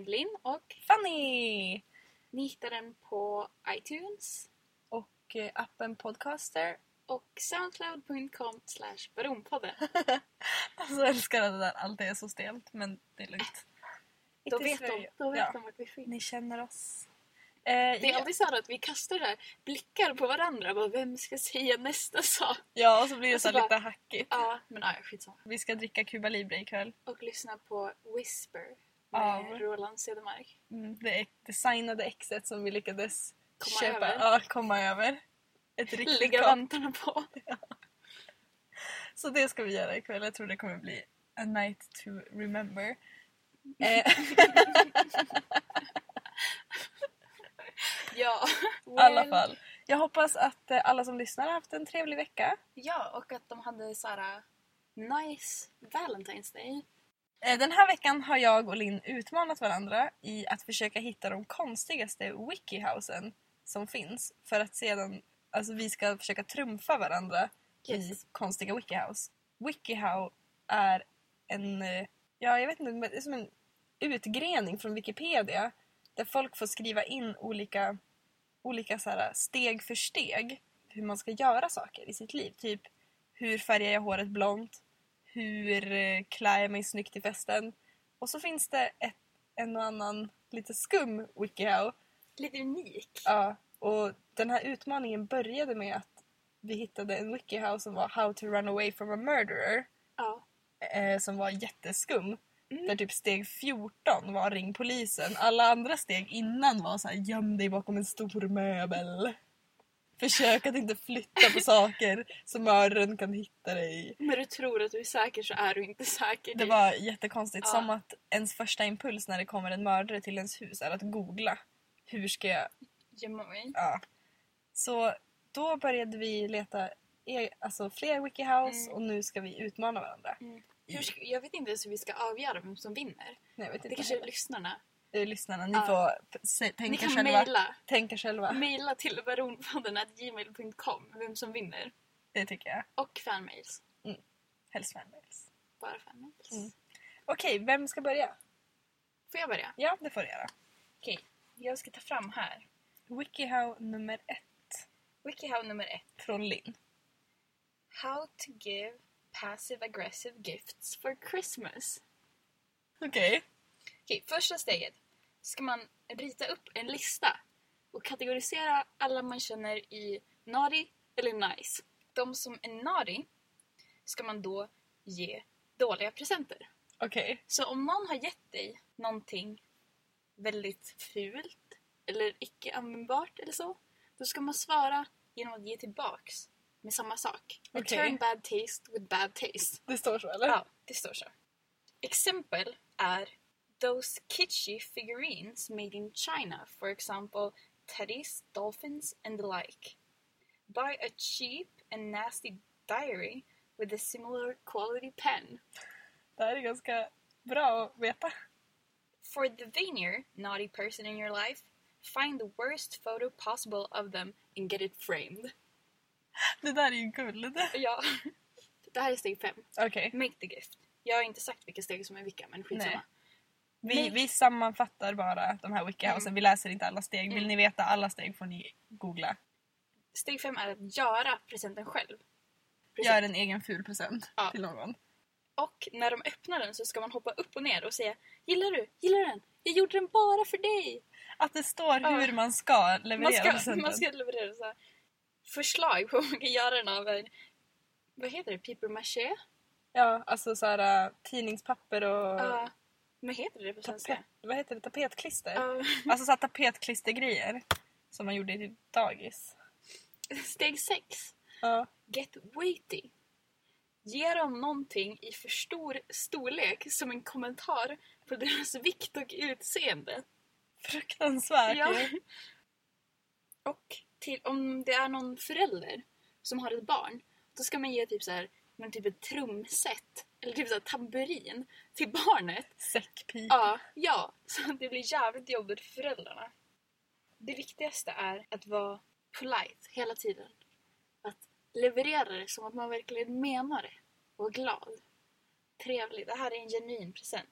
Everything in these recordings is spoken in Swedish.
med Linn och Fanny! ni hittar den på iTunes Och eh, appen Podcaster. och soundcloud.com slash baronpodden. Alltså jag älskar att det där alltid är så stelt, men det är lugnt. Då vet, de, då vet ja, de vart vi finns. Ni känner oss. Eh, Det är ja. alltid så att vi kastar där blickar på varandra. Bara, vem ska säga nästa sak? ja, och så blir det så så här bara- lite hackigt. Ja, men ja, skitsamma. Vi ska dricka Cuba Libre ikväll. Och lyssna på Whisper med Av? Roland Cedermark. Mm, det designade exet som vi lyckades Komma köpa. över. Ja, komma över. Ett riktigt Lägga vantarna på. Så det ska vi göra ikväll. Jag tror det kommer bli a night to remember. Eh, Ja, I alla fall. Jag hoppas att eh, alla som lyssnar har haft en trevlig vecka. Ja, och att de hade så här nice Valentine's Day. Eh, Den här veckan har jag och Linn utmanat varandra i att försöka hitta de konstigaste wikihousen som finns för att sedan alltså vi ska försöka trumfa varandra i Yes. konstiga wikihouse. Wikihow är en, eh, ja jag vet inte, men det är som en utgrening från Wikipedia där folk får skriva in olika, olika så här, steg för steg hur man ska göra saker i sitt liv. Typ hur färgar jag håret blont? Hur eh, klär jag mig snyggt till festen? Och så finns det ett, en och annan lite skum wikihow. Lite unik. Ja, och den här utmaningen började med att vi hittade en wikihow som var How to run away from a murderer. Ja. Eh, som var jätteskum. Mm. Där typ steg 14 var ring polisen. Alla andra steg innan var så här göm dig bakom en stor möbel. Försök att inte flytta på saker så mördaren kan hitta dig. Men du tror att du är säker så är du inte säker. Det var jättekonstigt. Ja. Som att ens första impuls när det kommer en mördare till ens hus är att googla. Hur ska jag... Gömma mig. Ja. Så då började vi leta e- alltså, fler wikihouse Mm. och nu ska vi utmana varandra. Mm. Hur ska, jag vet inte ens hur vi ska avgöra vem som vinner. Nej, jag vet Det inte kanske är heller. lyssnarna. Eh, Lyssnarna, ni får se, Ni tänka kan själva. mejla. Tänka själva. Mejla till baronpodden.gmail.com vem som vinner. Det tycker jag. Och fanmails. Helst fanmails. Bara fanmails. Mm. Okej, vem ska börja? Får jag börja? Ja, det får du göra. Okej. Jag ska ta fram här. Wikihow nummer ett Wikihow nummer ett. från Linn. How to give passive aggressive gifts for Christmas. Okej. Okej, första steget. Ska man rita upp en lista och kategorisera alla man känner i naughty eller nice. De som är naughty ska man då ge dåliga presenter. Okej. Så om någon har gett dig någonting väldigt fult eller icke användbart eller så, då ska man svara genom att ge tillbaks med samma sak. Okej. Return bad taste with bad taste. Det står så eller? Ja, det står så. Exempel är Those kitschy figurines made in China, for example, teddies, dolphins and the like. Buy a cheap and nasty diary with a similar quality pen. Det här är ganska bra att veta. For the vainier, naughty person in your life, find the worst photo possible of them and get it framed. Det där är ju guld. Ja. Det här är steg fem. Okej. Make the gift. Jag har inte sagt vilka steg som är vilka, men skitsamma. Nej. Vi, Nej. vi sammanfattar bara de här wikihousen. Mm. Vi läser inte alla steg. Vill Mm. ni veta alla steg får ni googla. Steg fem är att göra presenten själv. Precis. Gör en egen ful present Ja. till någon. Och när de öppnar den så ska man hoppa upp och ner och säga Gillar du? Gillar du den? Jag gjorde den bara för dig! Att det står Ja. hur man ska leverera Man ska, presenten. man ska leverera så här förslag på hur man kan göra den av en, vad heter det, papier-maché? Ja, alltså såhär uh, tidningspapper och Ja. Vad heter det på svenska? tapet, vad heter det? tapetklister. Ja. Alltså såhär tapetklistergrejer som man gjorde i dagis. Steg sex. Ja. Get weighty. Ge dem någonting i för stor storlek som en kommentar på deras vikt och utseende. Fruktansvärt Ja. ju. Och till, om det är någon förälder som har ett barn, då ska man ge typ så här, men typ ett trumset eller typ så här tamburin till barnet. Säckpipa. Ja, ja, så det blir jävligt jobbigt för föräldrarna. Det viktigaste är att vara polite hela tiden. Att leverera det som att man verkligen menar det och är glad. Trevlig. Det här är en genuin present.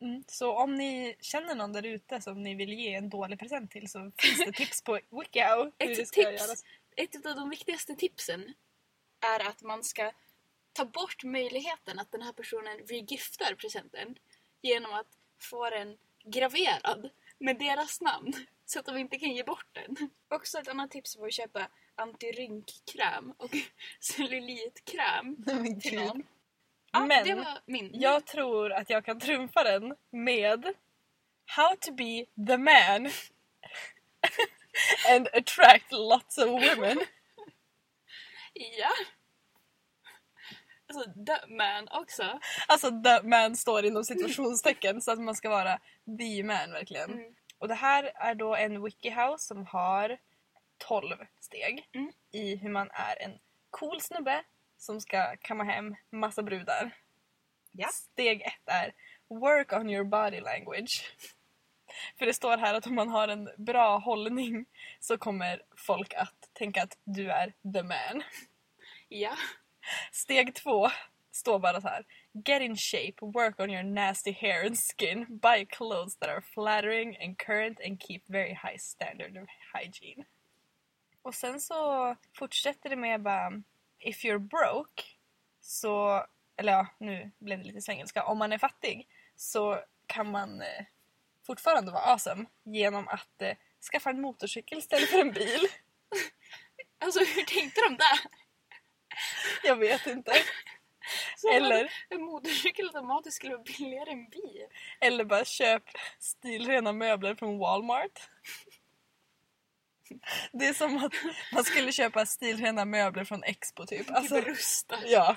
Mm. Så om ni känner någon där ute som ni vill ge en dålig present till så finns det tips på Wikihow hur Ett tips. Ett av de viktigaste tipsen är att man ska ta bort möjligheten att den här personen regiftar presenten genom att få den graverad med deras namn så att de inte kan ge bort den. Också ett annat tips var att köpa antirynkkräm och cellulitkräm Men till någon. Ja, Men. Jag tror att jag kan trumfa den med How to be the man and attract lots of women. Ja. Alltså, the man också. Alltså the man står inom situationstecken så att man ska vara the man verkligen. Mm. Och det här är då en wikihow som har 12 steg Mm. i hur man är en cool snubbe som ska kamma hem massa brudar. Ja. Steg ett är Work on your body language. För det står här att om man har en bra hållning så kommer folk att tänka att du är the man. Ja. Steg två står bara så här. Get in shape, work on your nasty hair and skin, buy clothes that are flattering and current and keep very high standard of hygiene. Och sen så fortsätter det med bara If you're broke så, eller ja, nu blev det lite svengelska. Om man är fattig så kan man eh, fortfarande vara awesome genom att eh, skaffa en motorcykel istället för en bil. Alltså hur tänkte de där? Jag vet inte. Så Eller, En motorcykel automatiskt skulle vara billigare än bil. eller bara köp stilrena möbler från Walmart. Det är som att man skulle köpa stilrena möbler från Expo typ. Alltså, typ ja.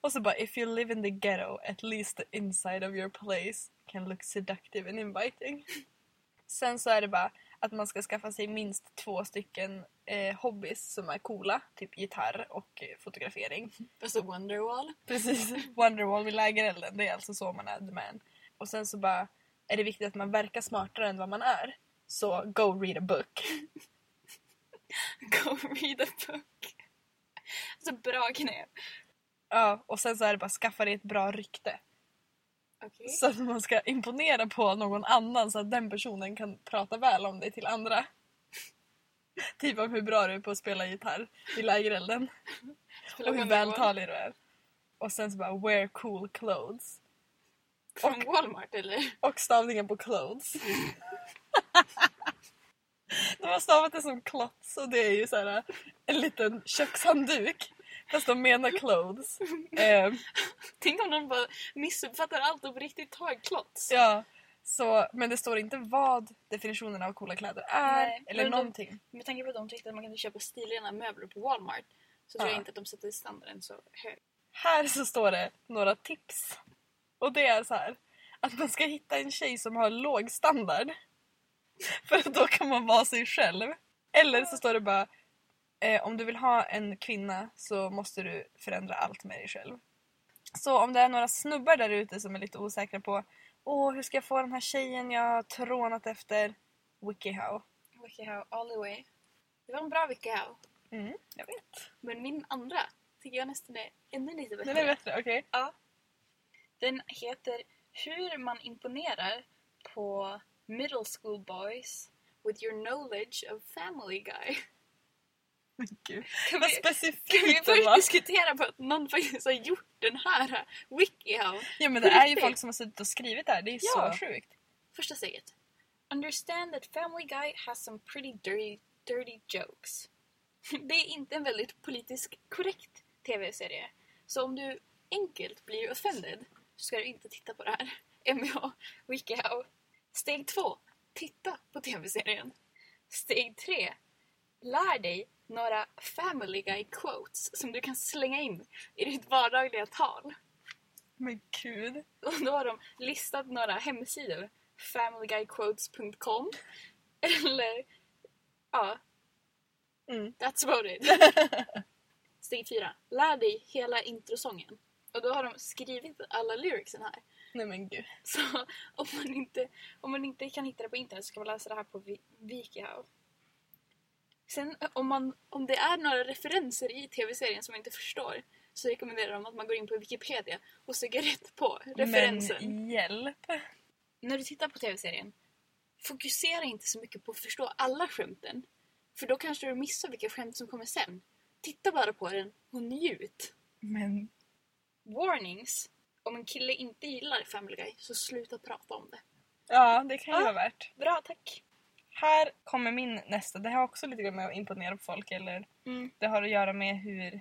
Och så bara if you live in the ghetto at least the inside of your place can look seductive and inviting. Sen så är det bara att man ska skaffa sig minst två stycken eh, hobbys som är coola. Typ gitarr och eh, fotografering. Alltså Wonderwall. Precis. Wonderwall vid lägerelden. Det är alltså så man är the man. Och sen så bara är det viktigt att man verkar smartare än vad man är. Så go read a book. Go read a book. Alltså bra knep. Ja, och sen så är det bara skaffa dig ett bra rykte. Okej. Så att man ska imponera på någon annan så att den personen kan prata väl om dig till andra. Typ om hur bra du är på att spela gitarr vid lägerelden. Och hur vältalig du är. Och sen så bara wear cool clothes. Från Walmart eller? Och stavningen på clothes. De har stavat det som klots och det är ju så här en liten kökshandduk. Fast de menar clothes. Eh, Tänk om de bara missuppfattar allt och på riktigt tar klots. ja, så, men det står inte vad definitionen av coola kläder är Nej, eller de- någonting. Med tanke på att de tyckte att man kunde köpa stilrena möbler på Walmart så tror Ja. jag inte att de sätter standarden så hög. Här så står det några tips. Och det är så här att man ska hitta en tjej som har låg standard. För då kan man vara sig själv. Eller så står det bara eh, om du vill ha en kvinna så måste du förändra allt med dig själv. Så om det är några snubbar där ute som är lite osäkra på Åh, hur ska jag få den här tjejen jag har trånat efter? Wikihow. Wikihow all the way. Det var en bra Wikihow. Mm, jag vet. Men min andra tycker jag nästan är ännu lite bättre. Den är bättre, okej. Ja. Den heter Hur man imponerar på middle school boys with your knowledge of family guy. Gud. Kan Vad vi, kan vi specifikt först var. diskutera på att någon faktiskt har gjort den här Wikihow? Ja men det är ju folk som har suttit och skrivit det här. Det är Ja. så sjukt. Första steget. Understand that Family Guy has some pretty dirty, dirty jokes. Det är inte en väldigt politiskt korrekt tv-serie. Så om du enkelt blir offended så ska du inte titta på det här. MVH Wikihow. Steg två. Titta på tv-serien. Steg tre. Lär dig några Family Guy quotes som du kan slänga in i ditt vardagliga tal. Men gud. Och då har de listat några hemsidor. Familyguyquotes.com Eller ja, Mm. that's about it. Steg fyra. Lär dig hela introsången. Och då har de skrivit alla lyricsen här. Nej men gud. Så om man inte, om man inte kan hitta det på internet så kan man läsa det här på Wikihow. Sen om, man, om det är några referenser i tv-serien som man inte förstår så rekommenderar de att man går in på Wikipedia och söker rätt på referensen. Men hjälp. När du tittar på tv-serien, fokusera inte så mycket på att förstå alla skämten. För då kanske du missar vilka skämt som kommer sen. Titta bara på den och njut. Men Warnings. Om en kille inte gillar Family Guy så sluta prata om det. ja, det kan ju Ja. vara värt. Bra, tack. Här kommer min nästa. Det har också lite grann med att imponera på folk. Eller Mm. det har att göra med hur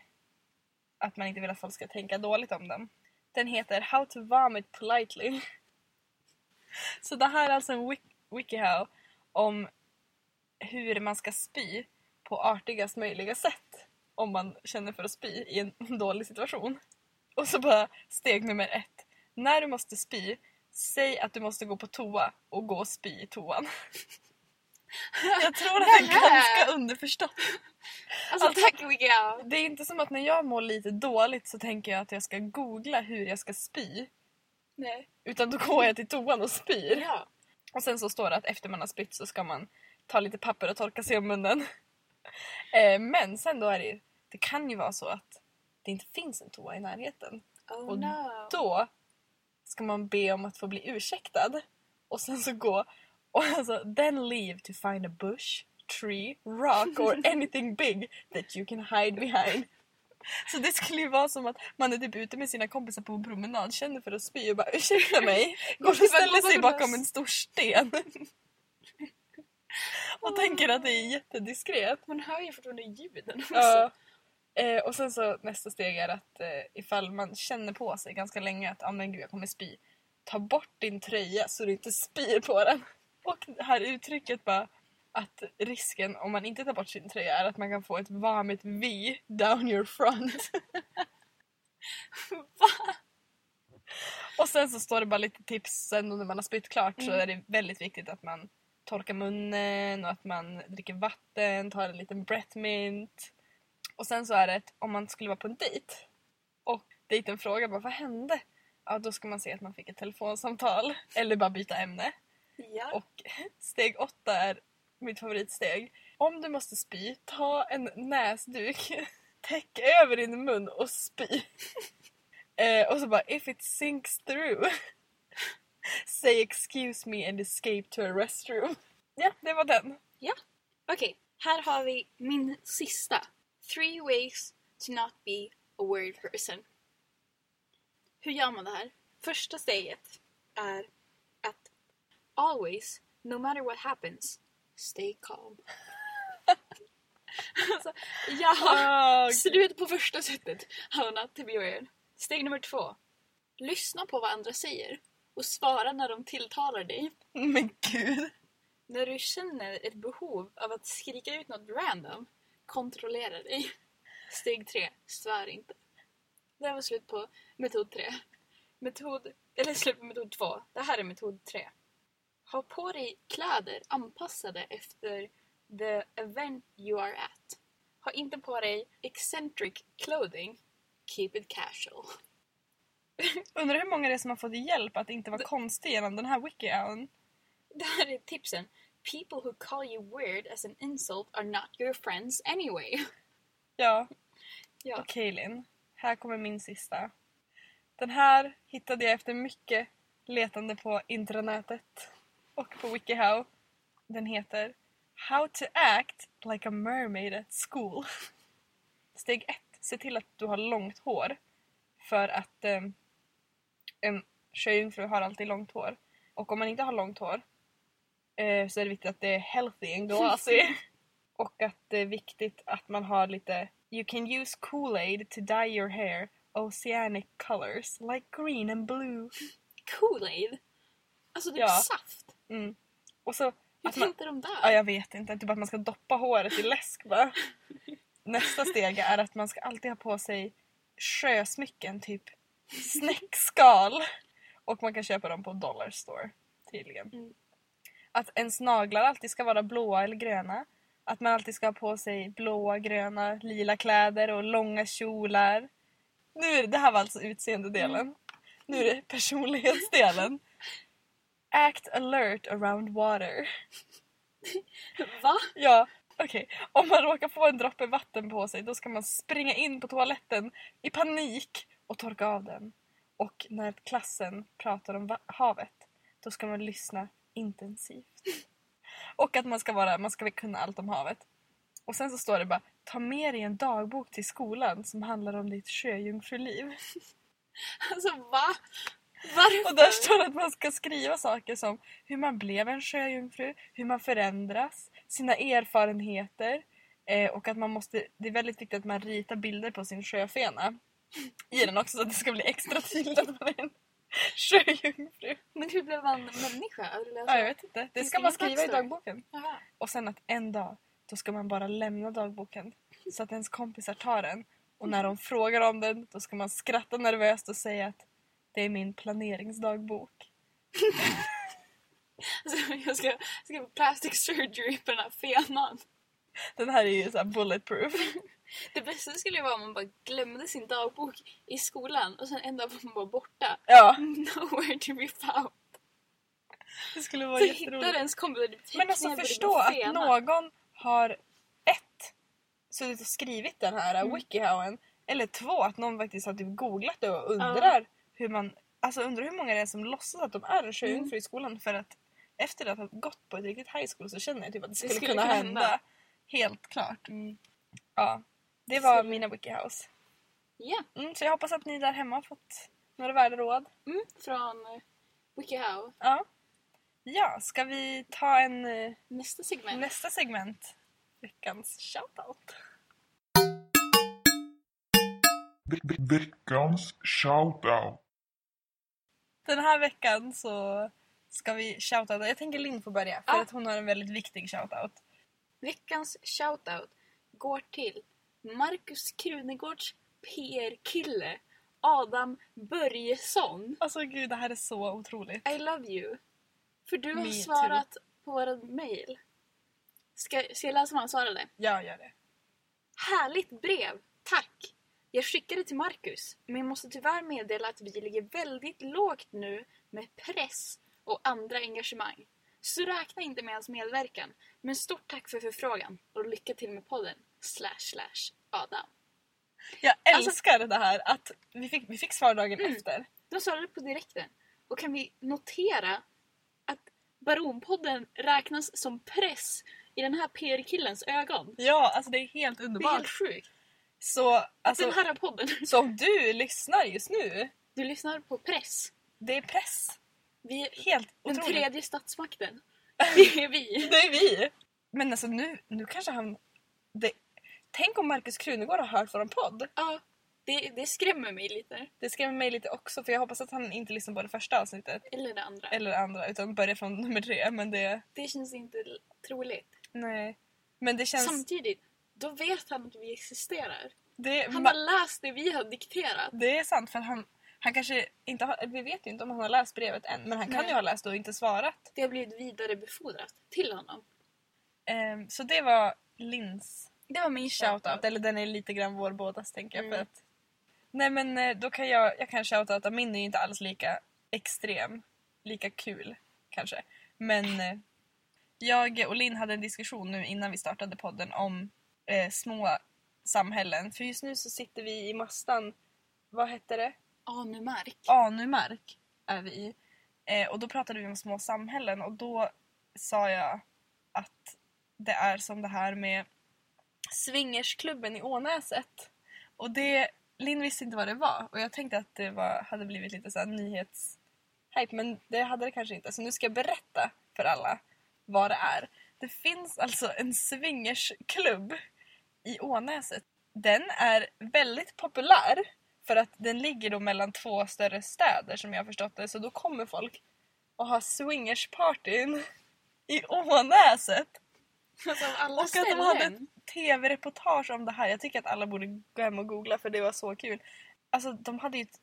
att man inte vill att folk ska tänka dåligt om dem. Den heter How to vomit politely. Så det här är alltså en wik- wikihow om hur man ska spy på artigast möjliga sätt om man känner för att spy i en dålig situation. Och så bara steg nummer ett. När du måste spy, säg att du måste gå på toa och gå och spy i toan. Jag tror att det är ganska underförstått. Alltså, Alltså- tack Wikia! Det är inte som att när jag mår lite dåligt så tänker jag att jag ska googla hur jag ska spy. Nej. Utan då går jag till toan och spyr. Ja. Och sen så står det att efter man har spytt så ska man ta lite papper och torka sig om munnen. Eh, Men sen då är det det kan ju vara så att det inte finns en toa i närheten. Oh Och no. Då ska man be om att få bli ursäktad. Och sen så gå och alltså then leave to find a bush, tree, rock or anything big that you can hide behind. Så det skulle ju vara som att man är typ ute med sina kompisar på en promenad, känner för att spy och bara ursäkta mig. Går och ställer sig bakom en stor sten. Och tänker att det är jättediskret. Man hör ju fortfarande ljuden. Ja. Eh, och sen så nästa steg är att eh, ifall man känner på sig ganska länge att ah, men gud, jag kommer spy. Ta bort din tröja så du inte spyr på den. Och det här uttrycket bara att risken om man inte tar bort sin tröja är att man kan få ett varmt V down your front. Va? Och sen så står det bara lite tips sen när man har spytt klart så Mm. är det väldigt viktigt att man torkar munnen och att man dricker vatten, tar en liten breath mint. Och sen så är det att om man skulle vara på en dejt och dejten frågar bara vad hände? Ja då ska man säga att man fick ett telefonsamtal eller bara byta ämne. Ja. Och steg åtta är mitt favoritsteg. Om du måste spy, ta en näsduk, täck över din mun och spy. eh, och så bara if it sinks through say excuse me and escape to a restroom. Ja, det var den. Okej, här har vi min sista. Three ways to not be a word person. Hur gör man det här? Första steget är always, no matter what happens, stay calm. alltså, jag har Oh, slut på första sättet. Be weird. Steg nummer två. Lyssna på vad andra säger och svara när de tilltalar dig. men gud. När du känner ett behov av att skrika ut något random, kontrollera dig. Steg tre, svär inte. Det här var slut på metod tre. Metod, eller slut på metod två. Det här är metod tre. Ha på dig kläder anpassade efter the event you are at. Ha inte på dig eccentric clothing. Keep it casual. Undrar hur många det är som har fått hjälp att inte vara konstig genom den här wikihowen. Det här är tipsen. People who call you weird as an insult are not your friends anyway. Ja, Ja. Okej Linn, här kommer min sista. Den här hittade jag efter mycket letande på intranätet och på WikiHow. Den heter How to act like a mermaid at school. Steg ett, se till att du har långt hår. För att eh, en sjöjungfru har alltid långt hår. Och om man inte har långt hår eh, så är det viktigt att det är healthy and glossy. och att det är viktigt att man har lite You can use Kool-Aid to dye your hair oceanic colors like green and blue. Kool-Aid? Alltså typ Ja. saft? Mm. Och så Hur att man, tänkte de där? ja, jag vet inte, typ att man ska doppa håret i läsk bara. Nästa steg är att man ska alltid ha på sig sjösmycken, typ snäckskal. Och man kan köpa dem på Dollar Store tydligen. Mm. Att ens naglar alltid ska vara blåa eller gröna. Att man alltid ska ha på sig blåa, gröna, lila kläder och långa kjolar. Nu är det, det här var alltså utseendedelen. Nu är det personlighetsdelen. Act alert around water. Va? Ja, Okej, om man råkar få en droppe vatten på sig då ska man springa in på toaletten i panik och torka av den. Och när klassen pratar om va- havet då ska man lyssna intensivt. Och att man ska, vara, man ska kunna allt om havet. Och sen så står det bara ta med dig en dagbok till skolan som handlar om ditt sjöjungfruliv. Alltså va? Varför? Och där står det att man ska skriva saker som hur man blev en sjöjungfru, hur man förändras, sina erfarenheter eh, och att man måste, det är väldigt viktigt att man ritar bilder på sin sjöfena i den också så att det ska bli extra tydligt att man är en sjöjungfru. Men hur blev man människa? Ja, jag vet inte. Det ska man skriva i dagboken. Jaha. Och sen att en dag då ska man bara lämna dagboken så att ens kompisar tar den. Och när de frågar om den då ska man skratta nervöst och säga att det är min planeringsdagbok. Alltså, jag ska, ska plastic surgery på den här fenan. Den här är ju så här bulletproof. Det bästa skulle ju vara om man bara glömde sin dagbok i skolan och sen en dag var man bara borta. Ja, Nowhere to be found. det skulle vara Så hittar jätteroligt. ens kompisar Men alltså förstå att fena. någon har ett suttit och skrivit den här Mm. wikihowen eller två att någon faktiskt har typ googlat det och undrar hur man alltså undrar hur många det är som låtsas att de är en sjöjungfru Mm. i skolan för att efter att ha gått på ett riktigt high school så känner jag typ att det skulle, skulle kunna, kunna hända. hända. Helt klart. Ja, det var Så- mina wikihows. Ja, Mm, så jag hoppas att ni där hemma har fått några värderåd. mm, från uh, WikiHow. Ja. Ja, ska vi ta en eh, Nästa segment. nästa segment? Veckans shoutout. Ve- ve- Veckans shoutout. Den här veckan så ska vi shoutouta. Jag tänker Linn får börja för Ja. att hon har en väldigt viktig shoutout. Veckans shoutout går till Marcus Krunegårds PR-kille Adam Börjesson. Alltså gud, det här är så otroligt. I love you. För du har Me svarat på våra mail. Ska, ska jag läsa vad han svarade? Jag gör det. Härligt brev! Tack! Jag skickade till Marcus, men jag måste tyvärr meddela att vi ligger väldigt lågt nu med press och andra engagemang. Så räkna inte med hans medverkan. Men stort tack för förfrågan och lycka till med podden. Slash slash Adam. Jag Alltså- älskar det här att vi fick, vi fick svar dagen Mm. efter. De svarade på direkten. Och kan vi notera att Baronpodden räknas som press i den här PR-killens ögon? Ja, alltså det är helt Det är underbart. helt sjukt. Så, alltså, Den här podden. så om du lyssnar just nu, Du lyssnar på press. det är press. Vi är Helt den otroligt. tredje statsmakten. Det är vi. Det är vi! Men alltså nu, nu kanske han... Det, tänk om Markus Krunegård har hört vår podd. Ja, det, det skrämmer mig lite. Det skrämmer mig lite också för jag hoppas att han inte lyssnar på det första avsnittet. Eller det andra. Eller det andra utan börjar från nummer tre. Men det... Det känns inte troligt. Nej. Men det känns... Samtidigt, då vet han att vi existerar. Det, Han har läst det vi har dikterat. det är sant för han, han kanske inte har... Vi vet ju inte om han har läst brevet än men han kan Nej. ju ha läst och inte svarat. Det har blivit vidarebefordrat till honom. Ehm, så det var Lins Det var min shoutout. shoutout. Eller den är lite grann vår bådas tänker jag. Mm. För att... Nej men eh, då kan jag, jag kan shoutouta. Min är ju inte alls lika extrem. Lika kul kanske. Men eh, jag och Linn hade en diskussion nu innan vi startade podden om eh, små samhällen. För just nu så sitter vi i Mastan. Vad hette det? Anumark. Anumark är vi i. Eh, och då pratade vi om små samhällen och då sa jag att det är som det här med swingersklubben i Ånäset. Och det, Linn visste inte vad det var och jag tänkte att det var, hade blivit lite så här nyhetshype men det hade det kanske inte. Så nu ska jag berätta för alla vad det är. Det finns alltså en swingersklubb i Ånäset. Den är väldigt populär för att den ligger då mellan två större städer som jag har förstått det. Så då kommer folk och har swingerspartyn i Ånäset. Alltså alla Och att de hade ett tv-reportage om det här. Jag tycker att alla borde gå hem och googla för det var så kul. Alltså de hade ju ett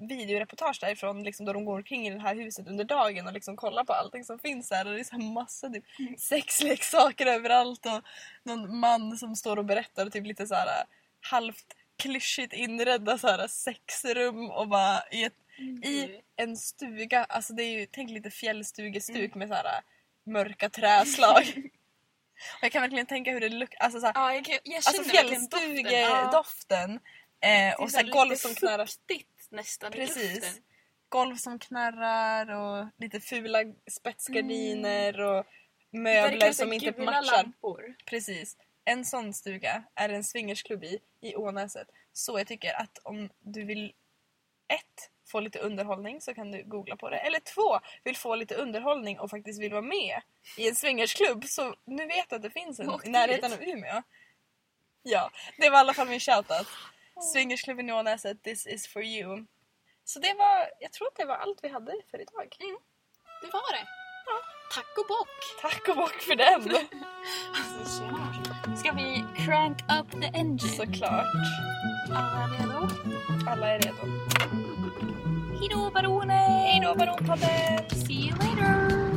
videoreportage därifrån liksom, då de går omkring i det här huset under dagen och liksom kollar på allting som finns här. Och det är så här massa typ, sexleksaker överallt och någon man som står och berättar typ lite så här halvt klyschigt inredda så här sexrum och bara i, ett, i en stuga. Alltså det är ju, tänk lite fjällstugestuk med så här mörka träslag. Och jag kan verkligen tänka hur det luktar. Alltså, så här, Ja, jag, jag alltså känner verkligen doften. Ja. fjällstugedoften. Eh, och så här, golv som knarrar. fuktigt nästan i Precis. luften. Golv som knarrar och lite fula spetsgardiner och möbler som inte gula matchar. lampor. Precis. En sån stuga är en swingersklubb i, i Ånäset. Så jag tycker att om du vill ett, få lite underhållning så kan du googla på det. Eller två, vill få lite underhållning och faktiskt vill vara med i en swingersklubb så nu vet du att det finns en Åk i närheten av Umeå. Ja, det var i alla fall min shoutout. Swingersklubben i Ånäset, this is for you. Så det var, jag tror att det var allt vi hade för idag. Det var det. Tack och bock. Tack och bock för den! Alltså, tjena. Ska vi crank up the engine? Såklart. Alla redo? Alla är redo. Hejdå baroner! Hejdå baronpadden! See you later!